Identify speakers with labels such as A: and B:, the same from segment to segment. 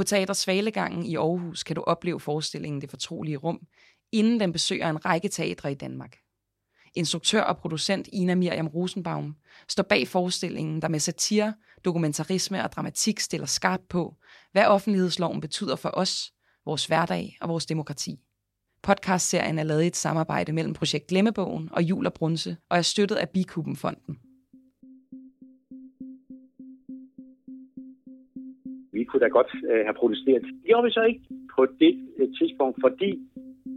A: På Teater Svalegangen i Aarhus kan du opleve forestillingen Det Fortrolige Rum, inden den besøger en række teatre i Danmark. Instruktør og producent Ina Miriam Rosenbaum står bag forestillingen, der med satire, dokumentarisme og dramatik stiller skarpt på, hvad offentlighedsloven betyder for os, vores hverdag og vores demokrati. Podcastserien er lavet i et samarbejde mellem Projekt Glemmebogen og Jul og Brunse og er støttet af Bikubenfonden.
B: Fonden. Kunne da godt øh, have protesteret. Det gjorde vi så ikke på det øh, tidspunkt, fordi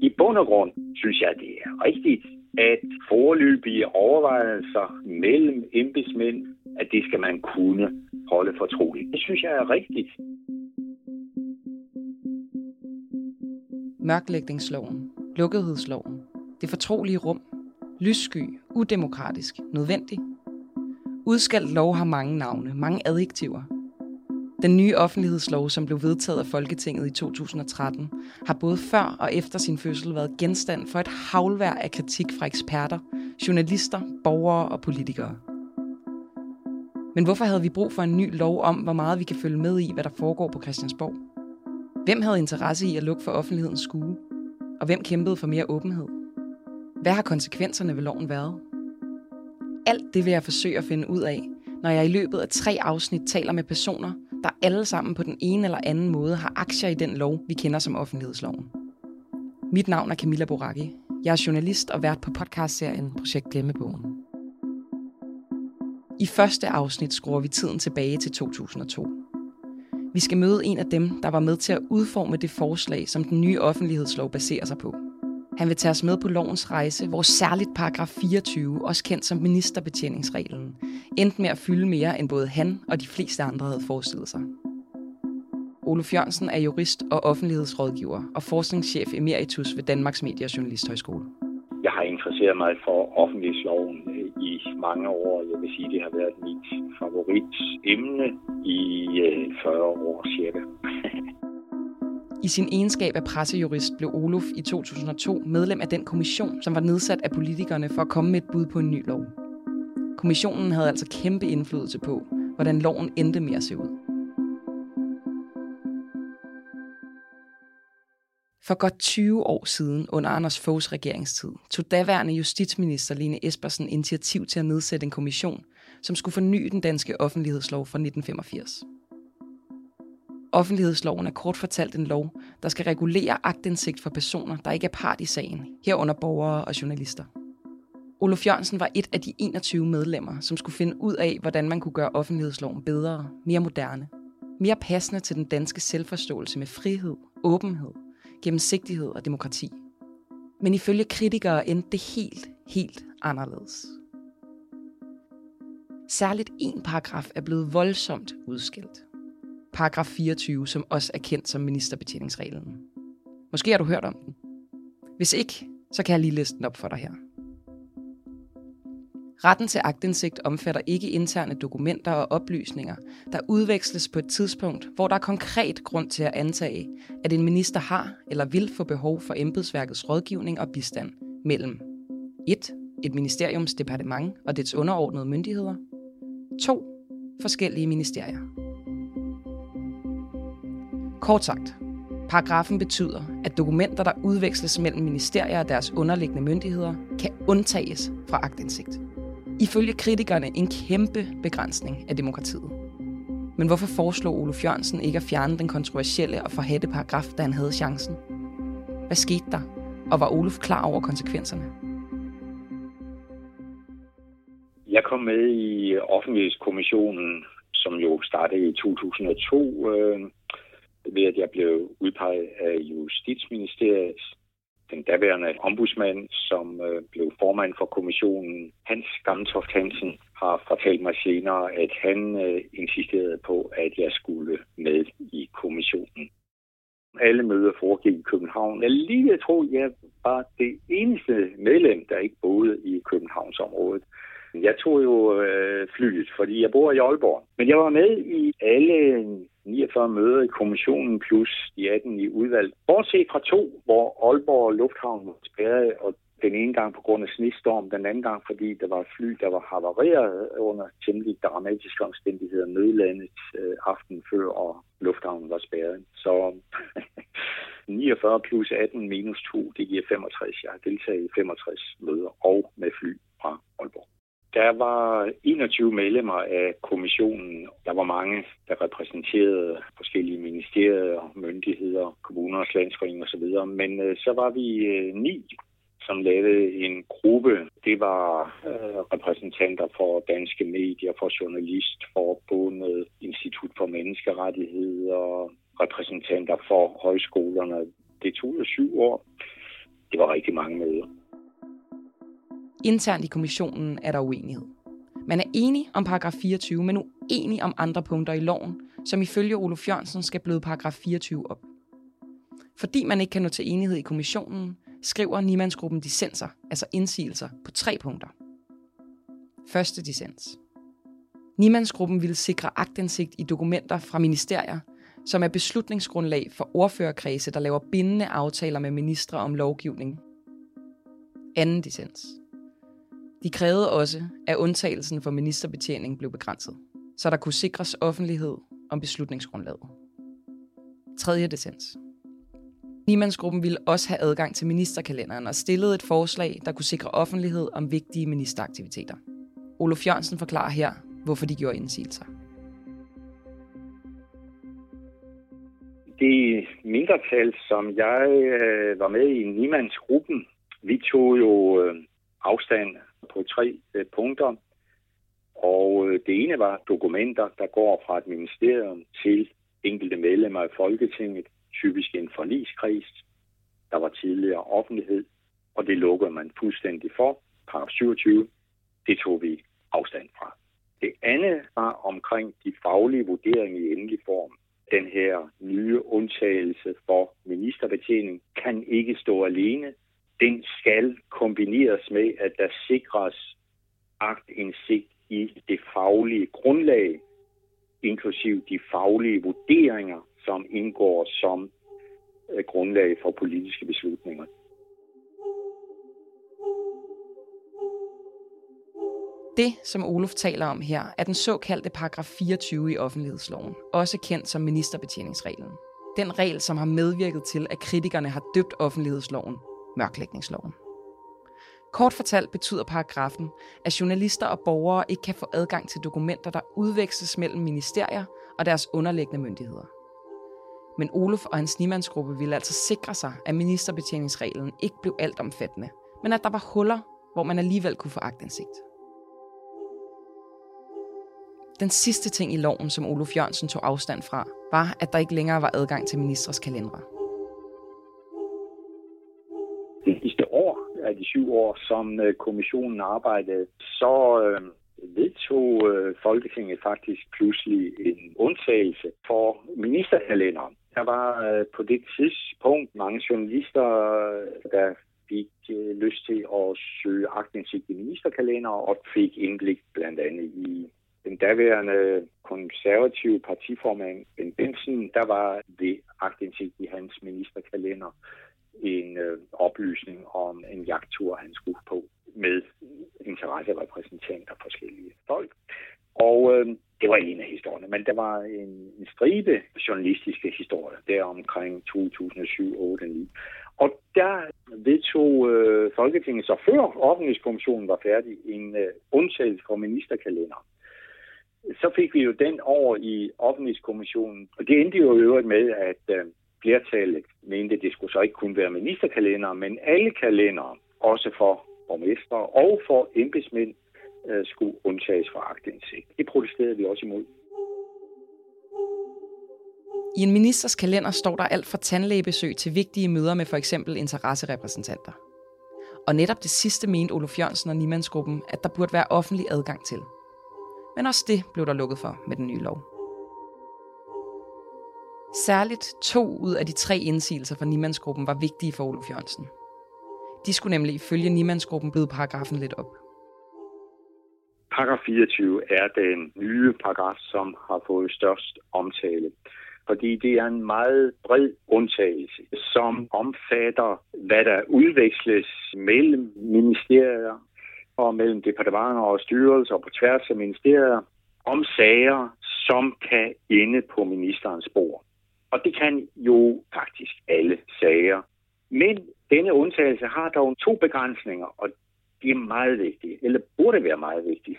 B: i bund og grund synes jeg, det er rigtigt, at forløbige overvejelser mellem embedsmænd, at det skal man kunne holde fortroligt. Det synes jeg er rigtigt.
A: Mørklægningsloven, lukkethedsloven, det fortrolige rum, lyssky, udemokratisk, nødvendig. Udskældt lov har mange navne, mange adjektiver. Den nye offentlighedslov, som blev vedtaget af Folketinget i 2013, har både før og efter sin fødsel været genstand for et havlvær af kritik fra eksperter, journalister, borgere og politikere. Men hvorfor havde vi brug for en ny lov om, hvor meget vi kan følge med i, hvad der foregår på Christiansborg? Hvem havde interesse i at lukke for offentlighedens skue? Og hvem kæmpede for mere åbenhed? Hvad har konsekvenserne ved loven været? Alt det vil jeg forsøge at finde ud af, når jeg i løbet af tre afsnit taler med personer, der alle sammen på den ene eller anden måde har aktier i den lov, vi kender som offentlighedsloven. Mit navn er Camilla Boracchi. Jeg er journalist og vært på podcastserien Projekt Glemmebogen. I første afsnit skruer vi tiden tilbage til 2002. Vi skal møde en af dem, der var med til at udforme det forslag, som den nye offentlighedslov baserer sig på. Han vil tage os med på lovens rejse, hvor særligt paragraf 24, også kendt som ministerbetjeningsreglen, endte med at fylde mere end både han og de fleste andre havde forestillet sig. Ole Jørgensen er jurist og offentlighedsrådgiver og forskningschef emeritus ved Danmarks Medie- og Journalisthøjskole.
B: Jeg har interesseret mig for offentlighedsloven øh, i mange år. Jeg vil sige, det har været mit favoritemne i øh, 40 år cirka.
A: I sin egenskab af pressejurist blev Olof i 2002 medlem af den kommission, som var nedsat af politikerne for at komme med et bud på en ny lov. Kommissionen havde altså kæmpe indflydelse på, hvordan loven endte med at se ud. For godt 20 år siden, under Anders Foghs regeringstid, tog daværende justitsminister Lene Espersen initiativ til at nedsætte en kommission, som skulle forny den danske offentlighedslov fra 1985. Offentlighedsloven er kort fortalt en lov, der skal regulere agtindsigt for personer, der ikke er part i sagen, herunder borgere og journalister. Olof Jørgensen var et af de 21 medlemmer, som skulle finde ud af, hvordan man kunne gøre offentlighedsloven bedre, mere moderne, mere passende til den danske selvforståelse med frihed, åbenhed, gennemsigtighed og demokrati. Men ifølge kritikere endte det helt, helt anderledes. Særligt en paragraf er blevet voldsomt udskilt. Paragraf 24, som også er kendt som ministerbetjeningsreglen. Måske har du hørt om den. Hvis ikke, så kan jeg lige læse den op for dig her. Retten til agtindsigt omfatter ikke interne dokumenter og oplysninger, der udveksles på et tidspunkt, hvor der er konkret grund til at antage, at en minister har eller vil få behov for embedsværkets rådgivning og bistand mellem 1. Et ministeriums departement og dets underordnede myndigheder. 2. Forskellige ministerier. Kort sagt, paragrafen betyder, at dokumenter, der udveksles mellem ministerier og deres underliggende myndigheder, kan undtages fra agtindsigt. Ifølge kritikerne en kæmpe begrænsning af demokratiet. Men hvorfor foreslog Olof Jørgensen ikke at fjerne den kontroversielle og forhatte paragraf, da han havde chancen? Hvad skete der? Og var Olof klar over konsekvenserne?
B: Jeg kom med i offentlighedskommissionen, som jo startede i 2002, øh, ved at jeg blev udpeget af Justitsministeriet den daværende ombudsmand, som øh, blev formand for kommissionen, Hans Gamtoft Hansen, har fortalt mig senere, at han øh, insisterede på, at jeg skulle med i kommissionen. Alle møder foregik i København. Jeg lige tror, jeg var det eneste medlem, der ikke boede i Københavnsområdet. Jeg tog jo øh, flyet, fordi jeg bor i Aalborg. Men jeg var med i alle 49 møder i kommissionen plus de 18 i udvalg. Bortset fra to, hvor Aalborg Lufthavn var spærret, og Den ene gang på grund af snestorm, den anden gang fordi der var et fly, der var havareret under temmelig dramatiske omstændigheder nødlandet øh, aften før, og lufthavnen var spærret. Så 49 plus 18 minus 2, det giver 65. Jeg har deltaget i 65 møder og med fly fra Aalborg. Der var 21 medlemmer af kommissionen. Der var mange, der repræsenterede forskellige ministerier, myndigheder, kommuners landsforening osv. Men øh, så var vi øh, ni, som lavede en gruppe. Det var øh, repræsentanter for danske medier, for Journalistforbundet, Institut for Menneskerettigheder, repræsentanter for højskolerne. Det tog jo syv år. Det var rigtig mange møder.
A: Internt i kommissionen er der uenighed. Man er enig om paragraf 24, men uenig om andre punkter i loven, som ifølge Olof Jørgensen skal bløde paragraf 24 op. Fordi man ikke kan nå til enighed i kommissionen, skriver Niemandsgruppen dissenser, altså indsigelser, på tre punkter. Første dissens. Niemandsgruppen ville sikre agtindsigt i dokumenter fra ministerier, som er beslutningsgrundlag for ordførerkredse, der laver bindende aftaler med ministre om lovgivning. Anden dissens. De krævede også, at undtagelsen for ministerbetjening blev begrænset, så der kunne sikres offentlighed om beslutningsgrundlaget. 3. dissens. Niemandsgruppen ville også have adgang til ministerkalenderen og stillede et forslag, der kunne sikre offentlighed om vigtige ministeraktiviteter. Olof Jørgensen forklarer her, hvorfor de gjorde indsigelser.
B: Det mindretal, som jeg øh, var med i Niemandsgruppen, vi tog jo øh, afstand på tre øh, punkter. Og øh, det ene var dokumenter, der går fra et ministerium til enkelte medlemmer af Folketinget, typisk en forligskreds. Der var tidligere offentlighed, og det lukkede man fuldstændig for. Paragraf 27, det tog vi afstand fra. Det andet var omkring de faglige vurderinger i endelig form. Den her nye undtagelse for ministerbetjening kan ikke stå alene den skal kombineres med, at der sikres agtindsigt i det faglige grundlag, inklusiv de faglige vurderinger, som indgår som øh, grundlag for politiske beslutninger.
A: Det, som Olof taler om her, er den såkaldte paragraf 24 i offentlighedsloven, også kendt som ministerbetjeningsreglen. Den regel, som har medvirket til, at kritikerne har døbt offentlighedsloven mørklægningsloven. Kort fortalt betyder paragrafen, at journalister og borgere ikke kan få adgang til dokumenter, der udveksles mellem ministerier og deres underliggende myndigheder. Men Olof og hans nimandsgruppe ville altså sikre sig, at ministerbetjeningsreglen ikke blev altomfattende, men at der var huller, hvor man alligevel kunne få agtindsigt. Den sidste ting i loven, som Olof Jørgensen tog afstand fra, var, at der ikke længere var adgang til ministres kalendere.
B: Af de syv år, som øh, kommissionen arbejdede, så øh, vedtog øh, Folketinget faktisk pludselig en undtagelse for ministerkalenderen. Der var øh, på det tidspunkt mange journalister, øh, der fik øh, lyst til at søge agtindsigt i ministerkalenderen og fik indblik blandt andet i den daværende konservative partiformand Ben Benson, der var det agtindsigt i hans ministerkalender en øh, oplysning om en jagttur, han skulle på med interesserepræsentanter forskellige folk. Og øh, det var en af historierne, men der var en, en stribe journalistiske historier der omkring 2007, 8 9. Og der vedtog øh, Folketinget så før offentlighedskommissionen var færdig en øh, undtagelse for ministerkalender. Så fik vi jo den over i offentlighedskommissionen, og det endte jo i øvrigt med, at øh, flertallet mente, det skulle så ikke kun være ministerkalender, men alle kalendere, også for borgmestre og for embedsmænd, øh, skulle undtages fra agtindsigt. Det protesterede vi også imod.
A: I en ministers kalender står der alt fra tandlægebesøg til vigtige møder med for eksempel interesserepræsentanter. Og netop det sidste mente Olof Jørgensen og Niemandsgruppen, at der burde være offentlig adgang til. Men også det blev der lukket for med den nye lov. Særligt to ud af de tre indsigelser fra Niemandsgruppen var vigtige for Olof Jørgensen. De skulle nemlig ifølge Niemandsgruppen bløde paragrafen lidt op.
B: Paragraf 24 er den nye paragraf, som har fået størst omtale. fordi det er en meget bred undtagelse, som omfatter, hvad der udveksles mellem ministerier og mellem departementer og styrelser og på tværs af ministerier om sager, som kan ende på ministerens bord. Og det kan jo faktisk alle sager. Men denne undtagelse har dog to begrænsninger, og de er meget vigtige, eller burde være meget vigtige.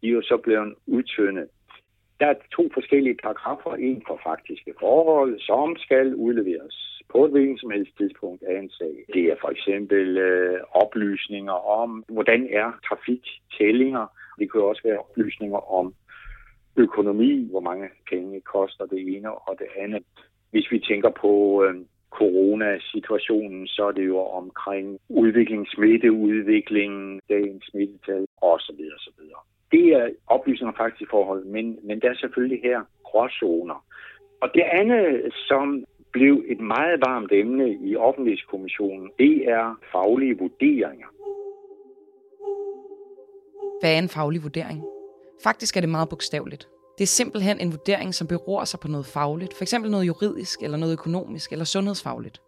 B: De er jo så blevet udtyndet. Der er to forskellige paragrafer. En for faktiske forhold, som skal udleveres på et hvilken som helst tidspunkt af en sag. Det er for eksempel øh, oplysninger om, hvordan er trafiktællinger. Det kan også være oplysninger om økonomi, hvor mange penge koster det ene og det andet. Hvis vi tænker på øh, coronasituationen, så er det jo omkring udvikling, smitteudviklingen, dagens smittetal osv. osv. Det er oplysninger faktisk i forhold, men, men der er selvfølgelig her gråzoner. Og det andet, som blev et meget varmt emne i offentlighedskommissionen, det er faglige vurderinger.
A: Hvad er en faglig vurdering? Faktisk er det meget bogstaveligt. Det er simpelthen en vurdering, som beror sig på noget fagligt, f.eks. noget juridisk, eller noget økonomisk, eller sundhedsfagligt.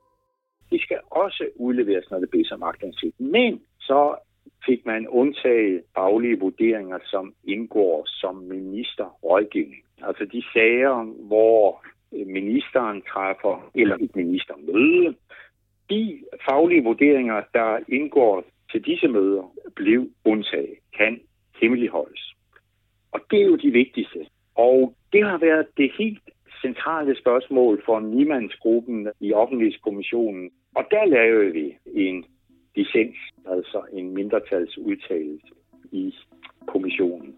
B: Det skal også udleveres, når det bliver som aktindsigt. Men så fik man undtaget faglige vurderinger, som indgår som ministerrådgivning. Altså de sager, hvor ministeren træffer, eller et ministermøde, de faglige vurderinger, der indgår til disse møder, blev undtaget, kan hemmeligholdes. Og det er jo de vigtigste. Og det har været det helt centrale spørgsmål for Niemandsgruppen i Offentlighedskommissionen. Og der lavede vi en dissens, altså en mindretalsudtalelse i kommissionen.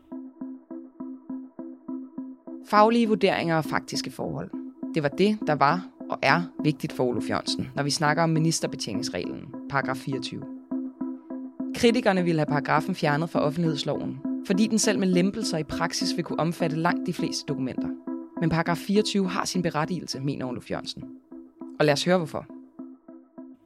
A: Faglige vurderinger og faktiske forhold. Det var det, der var og er vigtigt for Olof Jørgensen, når vi snakker om ministerbetjeningsreglen, paragraf 24. Kritikerne ville have paragrafen fjernet fra offentlighedsloven, fordi den selv med lempelser i praksis vil kunne omfatte langt de fleste dokumenter. Men paragraf 24 har sin berettigelse, mener Olof Jørgensen. Og lad os høre hvorfor.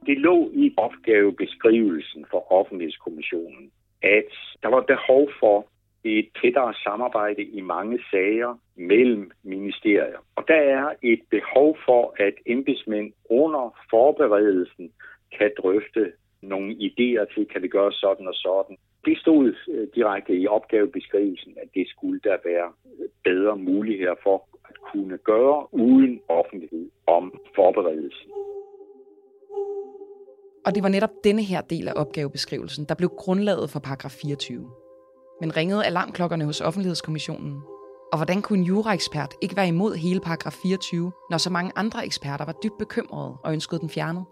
B: Det lå i opgavebeskrivelsen for offentlighedskommissionen, at der var behov for et tættere samarbejde i mange sager mellem ministerier. Og der er et behov for, at embedsmænd under forberedelsen kan drøfte nogle idéer til, kan vi gøre sådan og sådan. Det stod øh, direkte i opgavebeskrivelsen, at det skulle der være bedre muligheder for at kunne gøre uden offentlighed om forberedelsen.
A: Og det var netop denne her del af opgavebeskrivelsen, der blev grundlaget for paragraf 24. Men ringede alarmklokkerne hos Offentlighedskommissionen? Og hvordan kunne en juraekspert ikke være imod hele paragraf 24, når så mange andre eksperter var dybt bekymrede og ønskede den fjernet?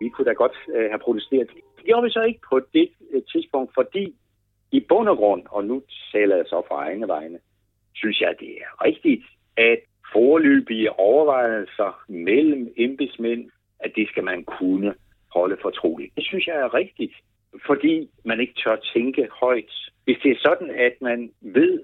B: Vi kunne da godt uh, have protesteret. Det gjorde vi så ikke på det øh, tidspunkt, fordi i bund og grund, og nu taler jeg så fra egne vegne, synes jeg, det er rigtigt, at forløbige overvejelser mellem embedsmænd, at det skal man kunne holde fortroligt. Det synes jeg er rigtigt, fordi man ikke tør tænke højt. Hvis det er sådan, at man ved,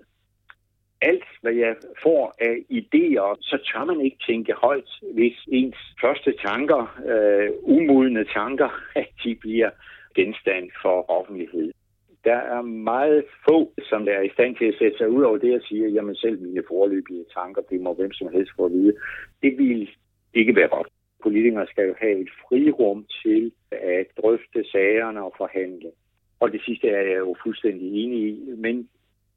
B: alt, hvad jeg får af idéer, så tør man ikke tænke højt, hvis ens første tanker, øh, umodne tanker, at de bliver genstand for offentlighed. Der er meget få, som er i stand til at sætte sig ud over det og sige, jamen selv mine forløbige tanker, det må hvem som helst få at vide. Det vil ikke være godt. Politikere skal jo have et frirum til at drøfte sagerne og forhandle. Og det sidste er jeg jo fuldstændig enig i. Men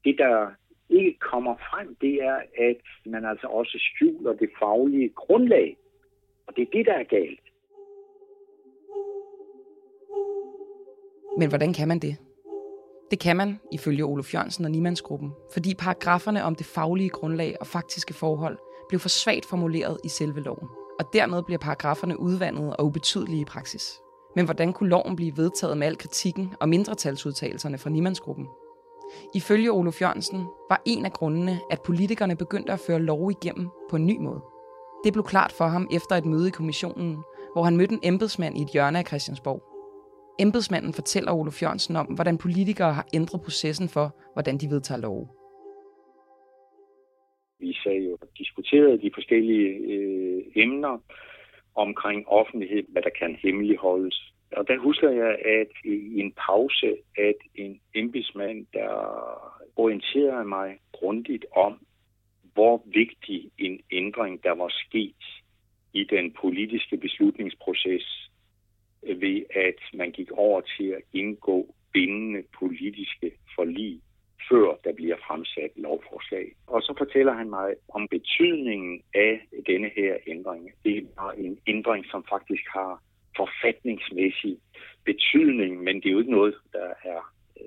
B: det, der ikke kommer frem, det er, at man altså også skjuler det faglige grundlag. Og det er det, der er galt.
A: Men hvordan kan man det? Det kan man, ifølge Olof Jørgensen og Niemandsgruppen, fordi paragraferne om det faglige grundlag og faktiske forhold blev for svagt formuleret i selve loven, og dermed bliver paragraferne udvandet og ubetydelige i praksis. Men hvordan kunne loven blive vedtaget med al kritikken og mindretalsudtalelserne fra Niemandsgruppen? Ifølge Olof Jørgensen var en af grundene, at politikerne begyndte at føre lov igennem på en ny måde. Det blev klart for ham efter et møde i kommissionen, hvor han mødte en embedsmand i et hjørne af Christiansborg. Embedsmanden fortæller Olof Jørgensen om, hvordan politikere har ændret processen for, hvordan de vedtager lov.
B: Vi sagde jo diskuterede de forskellige øh, emner omkring offentlighed, hvad der kan hemmeligholdes, og der husker jeg, at i en pause, at en embedsmand, der orienterede mig grundigt om, hvor vigtig en ændring der var sket i den politiske beslutningsproces ved at man gik over til at indgå bindende politiske forlig, før der bliver fremsat lovforslag. Og så fortæller han mig om betydningen af denne her ændring. Det er en ændring, som faktisk har forfatningsmæssig betydning, men det er jo ikke noget, der er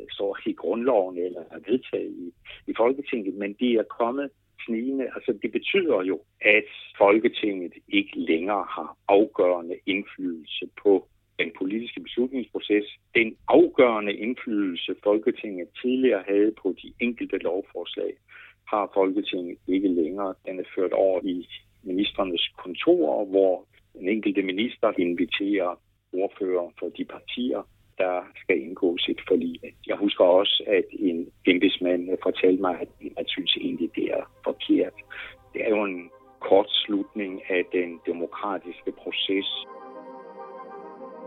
B: så står i grundloven eller er vedtaget i, i Folketinget, men det er kommet snigende. Altså det betyder jo, at Folketinget ikke længere har afgørende indflydelse på den politiske beslutningsproces, den afgørende indflydelse, Folketinget tidligere havde på de enkelte lovforslag, har Folketinget ikke længere. Den er ført over i ministernes kontorer, hvor den enkelte minister inviterer ordfører for de partier, der skal indgås et forlig. Jeg husker også, at en embedsmand fortalte mig, at jeg synes egentlig, det er forkert. Det er jo en kortslutning af den demokratiske proces.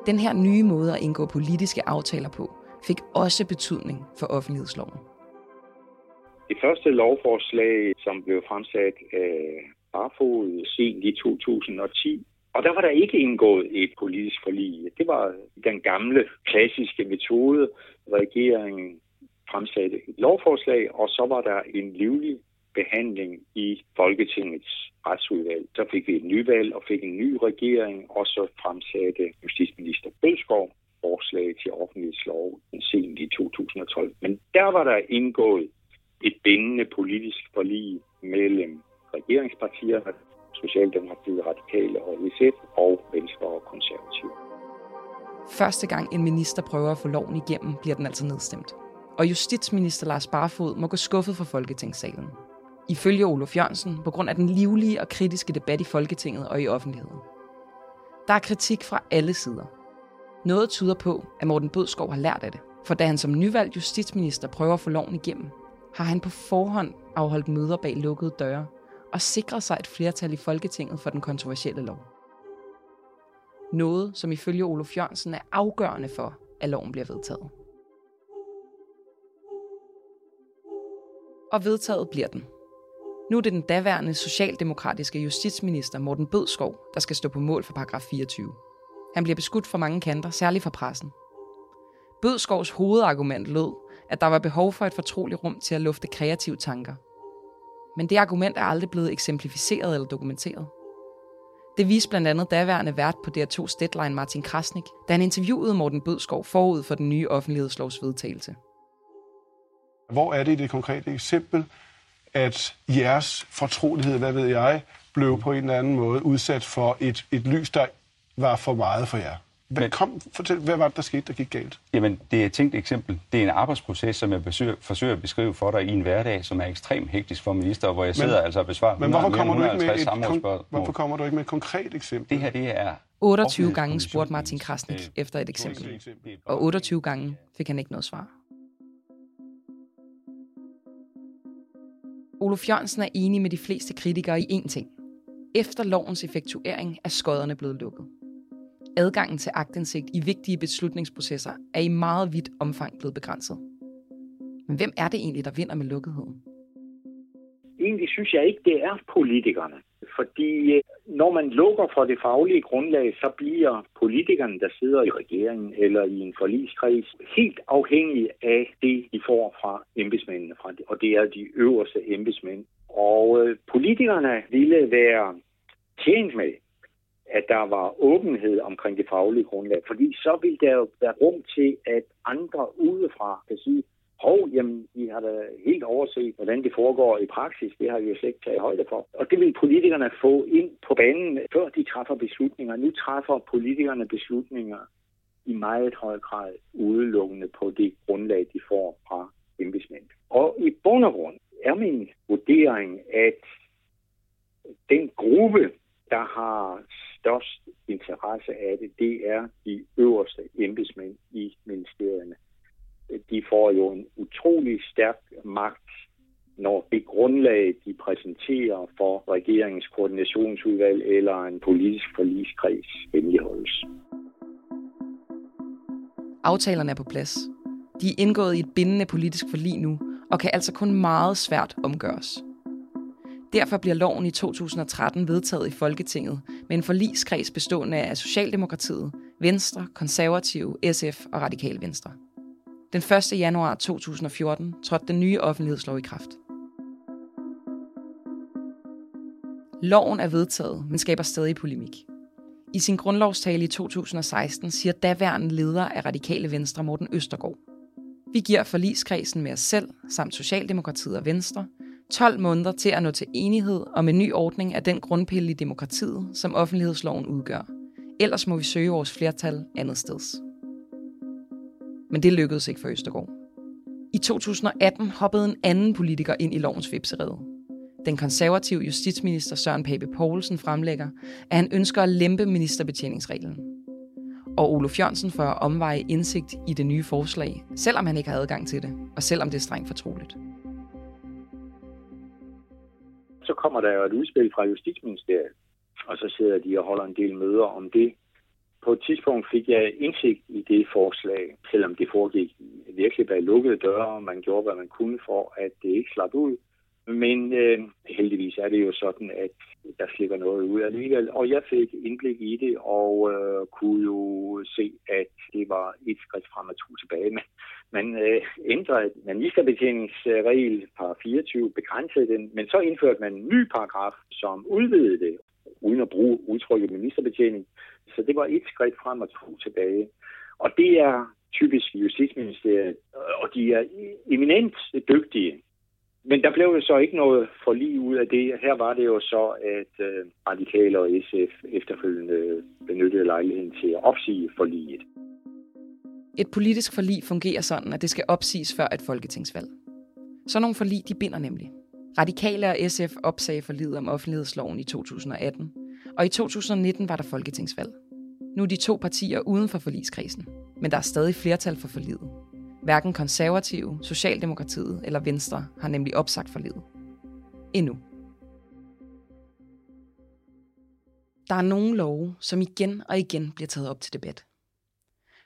A: Den her nye måde at indgå politiske aftaler på, fik også betydning for offentlighedsloven.
B: Det første lovforslag, som blev fremsat af Barfod sent i 2010, og der var der ikke indgået et politisk forlig. Det var den gamle, klassiske metode. Regeringen fremsatte et lovforslag, og så var der en livlig behandling i Folketingets retsudvalg. Så fik vi et nyvalg og fik en ny regering, og så fremsatte justitsminister Bødskov forslag til offentlighedslov sent i 2012. Men der var der indgået et bindende politisk forlig mellem regeringspartierne, Socialdemokratiet, Radikale og SF og Venstre og Konservative.
A: Første gang en minister prøver at få loven igennem, bliver den altså nedstemt. Og justitsminister Lars Barfod må gå skuffet fra Folketingssalen ifølge Olof Jørgensen på grund af den livlige og kritiske debat i Folketinget og i offentligheden. Der er kritik fra alle sider. Noget tyder på, at Morten Bødskov har lært af det, for da han som nyvalgt justitsminister prøver at få loven igennem, har han på forhånd afholdt møder bag lukkede døre og sikrede sig et flertal i Folketinget for den kontroversielle lov. Noget, som ifølge Olof Jørgensen er afgørende for, at loven bliver vedtaget. Og vedtaget bliver den – nu er det den daværende socialdemokratiske justitsminister Morten Bødskov, der skal stå på mål for paragraf 24. Han bliver beskudt fra mange kanter, særligt fra pressen. Bødskovs hovedargument lød, at der var behov for et fortroligt rum til at lufte kreative tanker. Men det argument er aldrig blevet eksemplificeret eller dokumenteret. Det viste blandt andet daværende vært på DR2's Deadline Martin Krasnik, da han interviewede Morten Bødskov forud for den nye offentlighedslovs vedtagelse.
C: Hvor er det i det konkrete eksempel, at jeres fortrolighed, hvad ved jeg, blev på en eller anden måde udsat for et, et lys, der var for meget for jer. Hvad, Men, kom, fortæl, hvad var det, der skete, der gik galt?
D: Jamen, det er et tænkt eksempel. Det er en arbejdsproces, som jeg besøger, forsøger at beskrive for dig i en hverdag, som er ekstremt hektisk for minister, hvor jeg sidder men, altså og besvarer
C: men hvorfor kommer, du ikke med et, hvorfor kommer du ikke med et konkret eksempel?
D: Det her, det er
A: 28 gange spurgte Martin Krasnik efter et eksempel. Og 28 gange fik han ikke noget svar. Olof Jørgensen er enig med de fleste kritikere i én ting. Efter lovens effektuering er skodderne blevet lukket. Adgangen til agtindsigt i vigtige beslutningsprocesser er i meget vidt omfang blevet begrænset. Men hvem er det egentlig, der vinder med lukketheden?
B: Egentlig synes jeg ikke, det er politikerne. Fordi øh, når man lukker for det faglige grundlag, så bliver politikerne, der sidder i regeringen eller i en forligskreds, helt afhængige af det, de får fra embedsmændene. Fra og det er de øverste embedsmænd. Og øh, politikerne ville være tjent med, at der var åbenhed omkring det faglige grundlag. Fordi så ville der jo være rum til, at andre udefra kan sige, hov, jamen, vi har da helt overset, hvordan det foregår i praksis. Det har vi jo slet ikke taget højde for. Og det vil politikerne få ind på banen, før de træffer beslutninger. Nu træffer politikerne beslutninger i meget høj grad udelukkende på det grundlag, de får fra embedsmænd. Og i bund og grund er min vurdering, at den gruppe, der har størst interesse af det, det er de øverste embedsmænd i ministerierne de får jo en utrolig stærk magt, når det grundlag, de præsenterer for regeringens koordinationsudvalg eller en politisk forligskreds hemmeligholdes.
A: Aftalerne er på plads. De er indgået i et bindende politisk forlig nu, og kan altså kun meget svært omgøres. Derfor bliver loven i 2013 vedtaget i Folketinget med en forligskreds bestående af Socialdemokratiet, Venstre, Konservative, SF og Radikale Venstre. Den 1. januar 2014 trådte den nye offentlighedslov i kraft. Loven er vedtaget, men skaber stadig polemik. I sin grundlovstale i 2016 siger daværende leder af Radikale Venstre Morten Østergaard. Vi giver forligskredsen med os selv, samt Socialdemokratiet og Venstre, 12 måneder til at nå til enighed om en ny ordning af den grundpille i demokratiet, som offentlighedsloven udgør. Ellers må vi søge vores flertal andet steds. Men det lykkedes ikke for Østergaard. I 2018 hoppede en anden politiker ind i lovens vipserede. Den konservative justitsminister Søren Pape Poulsen fremlægger, at han ønsker at lempe ministerbetjeningsreglen. Og Olof Jørgensen får omveje indsigt i det nye forslag, selvom han ikke har adgang til det, og selvom det er strengt fortroligt.
B: Så kommer der jo et udspil fra Justitsministeriet, og så sidder de og holder en del møder om det. På et tidspunkt fik jeg indsigt i det forslag, selvom det foregik virkelig bag lukkede døre, og man gjorde, hvad man kunne for, at det ikke slap ud. Men øh, heldigvis er det jo sådan, at der slipper noget ud alligevel. Og jeg fik indblik i det, og øh, kunne jo se, at det var et skridt frem og to tilbage. Men man øh, ændrede ministerbetjeningsregel par 24, begrænsede den, men så indførte man en ny paragraf, som udvidede det, uden at bruge udtrykket ministerbetjening. Så det var et skridt frem og to tilbage. Og det er typisk Justitsministeriet, og de er eminent dygtige men der blev jo så ikke noget for lige ud af det. Her var det jo så, at øh, Radikale og SF efterfølgende benyttede lejligheden til at opsige forliget.
A: Et politisk forlig fungerer sådan, at det skal opsiges før et folketingsvalg. Så nogle forlig, de binder nemlig. Radikale og SF opsagde forliget om offentlighedsloven i 2018, og i 2019 var der folketingsvalg. Nu er de to partier uden for forligskredsen, men der er stadig flertal for forliget. Hverken konservative, Socialdemokratiet eller Venstre har nemlig opsagt forlidet. Endnu. Der er nogle love, som igen og igen bliver taget op til debat.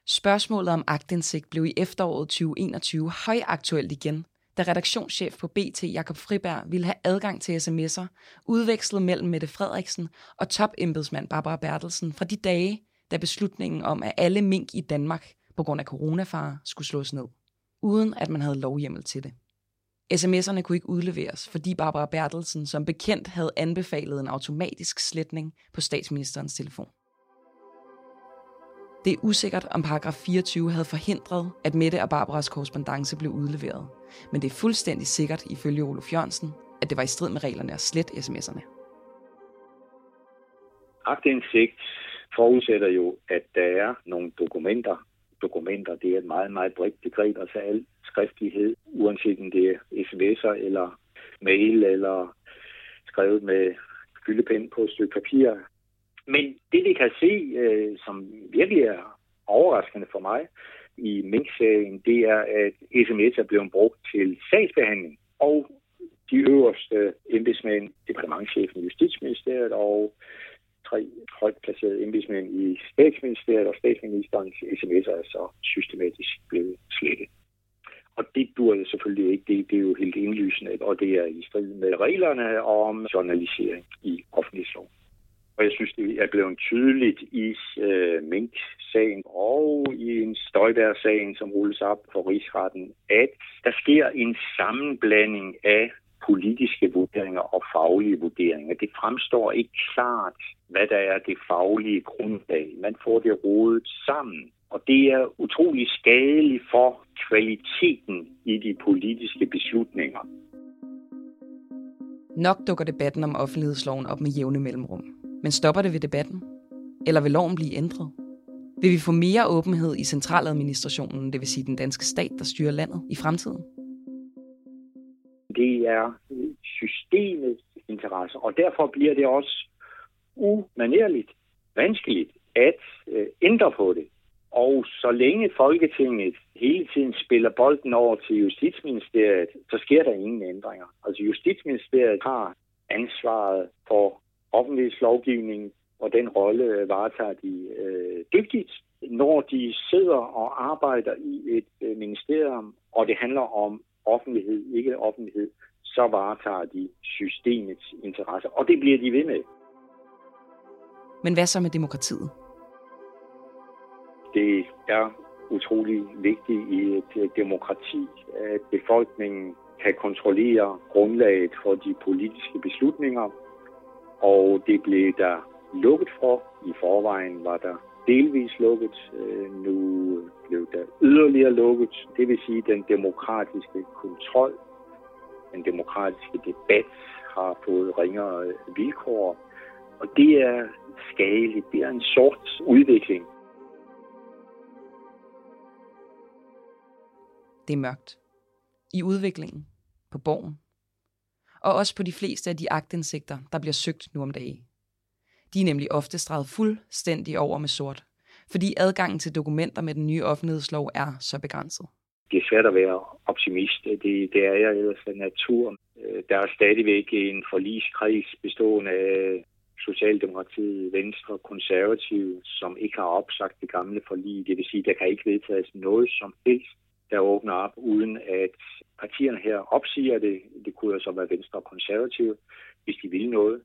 A: Spørgsmålet om agtindsigt blev i efteråret 2021 højaktuelt igen, da redaktionschef på BT Jakob Friberg ville have adgang til sms'er, udvekslet mellem Mette Frederiksen og topembedsmand Barbara Bertelsen fra de dage, da beslutningen om, at alle mink i Danmark på grund af coronafare skulle slås ned, uden at man havde lovhjemmel til det. SMS'erne kunne ikke udleveres, fordi Barbara Bertelsen som bekendt havde anbefalet en automatisk sletning på statsministerens telefon. Det er usikkert, om paragraf 24 havde forhindret, at Mette og Barbaras korrespondence blev udleveret. Men det er fuldstændig sikkert, ifølge Olof Jørgensen, at det var i strid med reglerne at slette sms'erne.
B: Agtindsigt forudsætter jo, at der er nogle dokumenter, dokumenter, det er et meget, meget bredt begreb, altså al skriftlighed, uanset om det er sms'er eller mail eller skrevet med fyldepen på et stykke papir. Men det vi kan se, øh, som virkelig er overraskende for mig i Mink-serien, det er, at sms er blevet brugt til sagsbehandling. Og de øverste embedsmænd, departementchefen i Justitsministeriet og tre højt placerede embedsmænd i statsministeriet og statsministerens sms'er er så systematisk blevet slettet. Og det burde selvfølgelig ikke. Det, det er jo helt indlysende, og det er i strid med reglerne om journalisering i offentlighedsloven. Og jeg synes, det er blevet tydeligt i øh, Mink-sagen og i en Støjberg-sagen, som rulles op for rigsretten, at der sker en sammenblanding af politiske vurderinger og faglige vurderinger. Det fremstår ikke klart, hvad der er det faglige grundlag. Man får det rodet sammen. Og det er utrolig skadeligt for kvaliteten i de politiske beslutninger.
A: Nok dukker debatten om offentlighedsloven op med jævne mellemrum. Men stopper det ved debatten? Eller vil loven blive ændret? Vil vi få mere åbenhed i centraladministrationen, det vil sige den danske stat, der styrer landet i fremtiden?
B: Det er systemets interesse, og derfor bliver det også umanerligt vanskeligt at øh, ændre på det. Og så længe Folketinget hele tiden spiller bolden over til Justitsministeriet, så sker der ingen ændringer. Altså Justitsministeriet har ansvaret for offentlighedslovgivningen, og den rolle varetager de øh, dygtigt. Når de sidder og arbejder i et øh, ministerium, og det handler om offentlighed, ikke offentlighed, så varetager de systemets interesse, og det bliver de ved med.
A: Men hvad så med demokratiet?
B: Det er utrolig vigtigt i et demokrati, at befolkningen kan kontrollere grundlaget for de politiske beslutninger, og det blev der lukket for. I forvejen var der delvis lukket. Øh, nu blev der yderligere lukket. Det vil sige, at den demokratiske kontrol, den demokratiske debat har fået ringere øh, vilkår. Og det er skadeligt. Det er en sort udvikling.
A: Det er mørkt. I udviklingen. På borgen. Og også på de fleste af de agtindsigter, der bliver søgt nu om dagen. De er nemlig ofte streget fuldstændig over med sort, fordi adgangen til dokumenter med den nye offentlighedslov er så begrænset.
B: Det er svært at være optimist. Det, det er jeg ellers af natur. Øh, der er stadigvæk en forliskreds bestående af Socialdemokratiet, Venstre, Konservative, som ikke har opsagt det gamle forlig. Det vil sige, at der kan ikke vedtages noget som helst, der åbner op, uden at partierne her opsiger det. Det kunne så være Venstre og Konservative, hvis de vil noget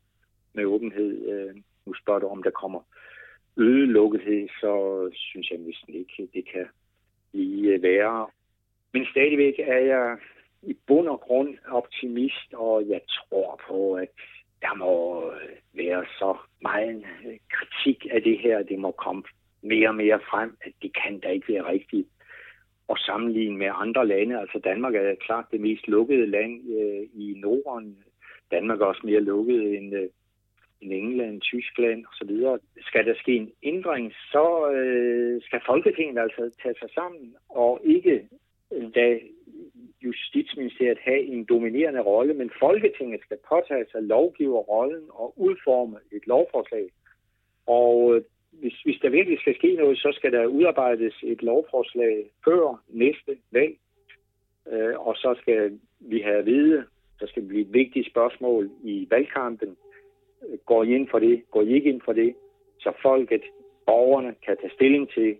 B: med åbenhed. Øh, nu spørger du, om der kommer øget lukkethed, så synes jeg næsten ikke, det kan blive øh, værre. Men stadigvæk er jeg i bund og grund optimist, og jeg tror på, at der må øh, være så meget øh, kritik af det her. Det må komme mere og mere frem, at det kan da ikke være rigtigt og sammenligne med andre lande. Altså Danmark er klart det mest lukkede land øh, i Norden. Danmark er også mere lukket end, øh, end England, Tyskland osv. Skal der ske en ændring, så øh, skal Folketinget altså tage sig sammen og ikke da Justitsministeriet have en dominerende rolle, men Folketinget skal påtage sig lovgiverrollen og udforme et lovforslag. Og øh, hvis, hvis der virkelig skal ske noget, så skal der udarbejdes et lovforslag før næste valg, øh, og så skal vi have at vide, der skal blive et vigtigt spørgsmål i valgkampen. Går I ind for det? Går I ikke ind for det? Så folket, borgerne, kan tage stilling til,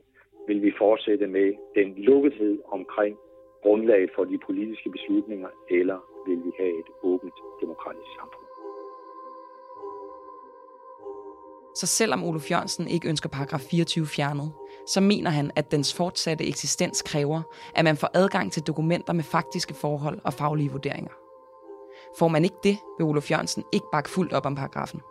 B: vil vi fortsætte med den lukkethed omkring grundlag for de politiske beslutninger, eller vil vi have et åbent demokratisk samfund?
A: Så selvom Olof Jørgensen ikke ønsker paragraf 24 fjernet, så mener han, at dens fortsatte eksistens kræver, at man får adgang til dokumenter med faktiske forhold og faglige vurderinger. Får man ikke det, vil Olof Jørgensen ikke bakke fuldt op om paragrafen.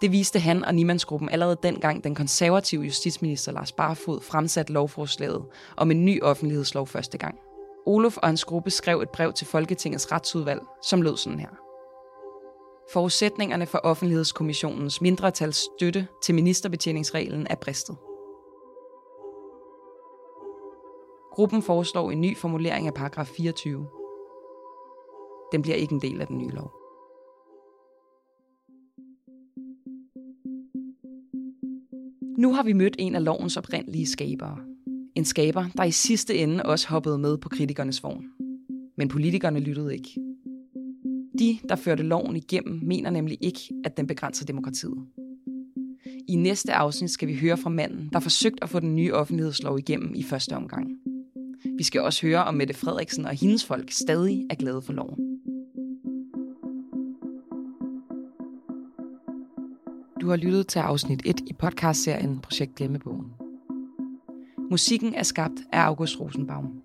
A: Det viste han og Niemandsgruppen allerede dengang den konservative justitsminister Lars Barfod fremsatte lovforslaget om en ny offentlighedslov første gang. Olof og hans gruppe skrev et brev til Folketingets retsudvalg, som lød sådan her. Forudsætningerne for Offentlighedskommissionens mindretals støtte til ministerbetjeningsreglen er bristet. Gruppen foreslår en ny formulering af paragraf 24. Den bliver ikke en del af den nye lov. Nu har vi mødt en af lovens oprindelige skabere. En skaber, der i sidste ende også hoppede med på kritikernes vogn. Men politikerne lyttede ikke. De, der førte loven igennem, mener nemlig ikke, at den begrænser demokratiet. I næste afsnit skal vi høre fra manden, der forsøgte at få den nye offentlighedslov igennem i første omgang. Vi skal også høre, om Mette Frederiksen og hendes folk stadig er glade for loven. Du har lyttet til afsnit 1 i podcastserien Projekt Glemmebogen. Musikken er skabt af August Rosenbaum.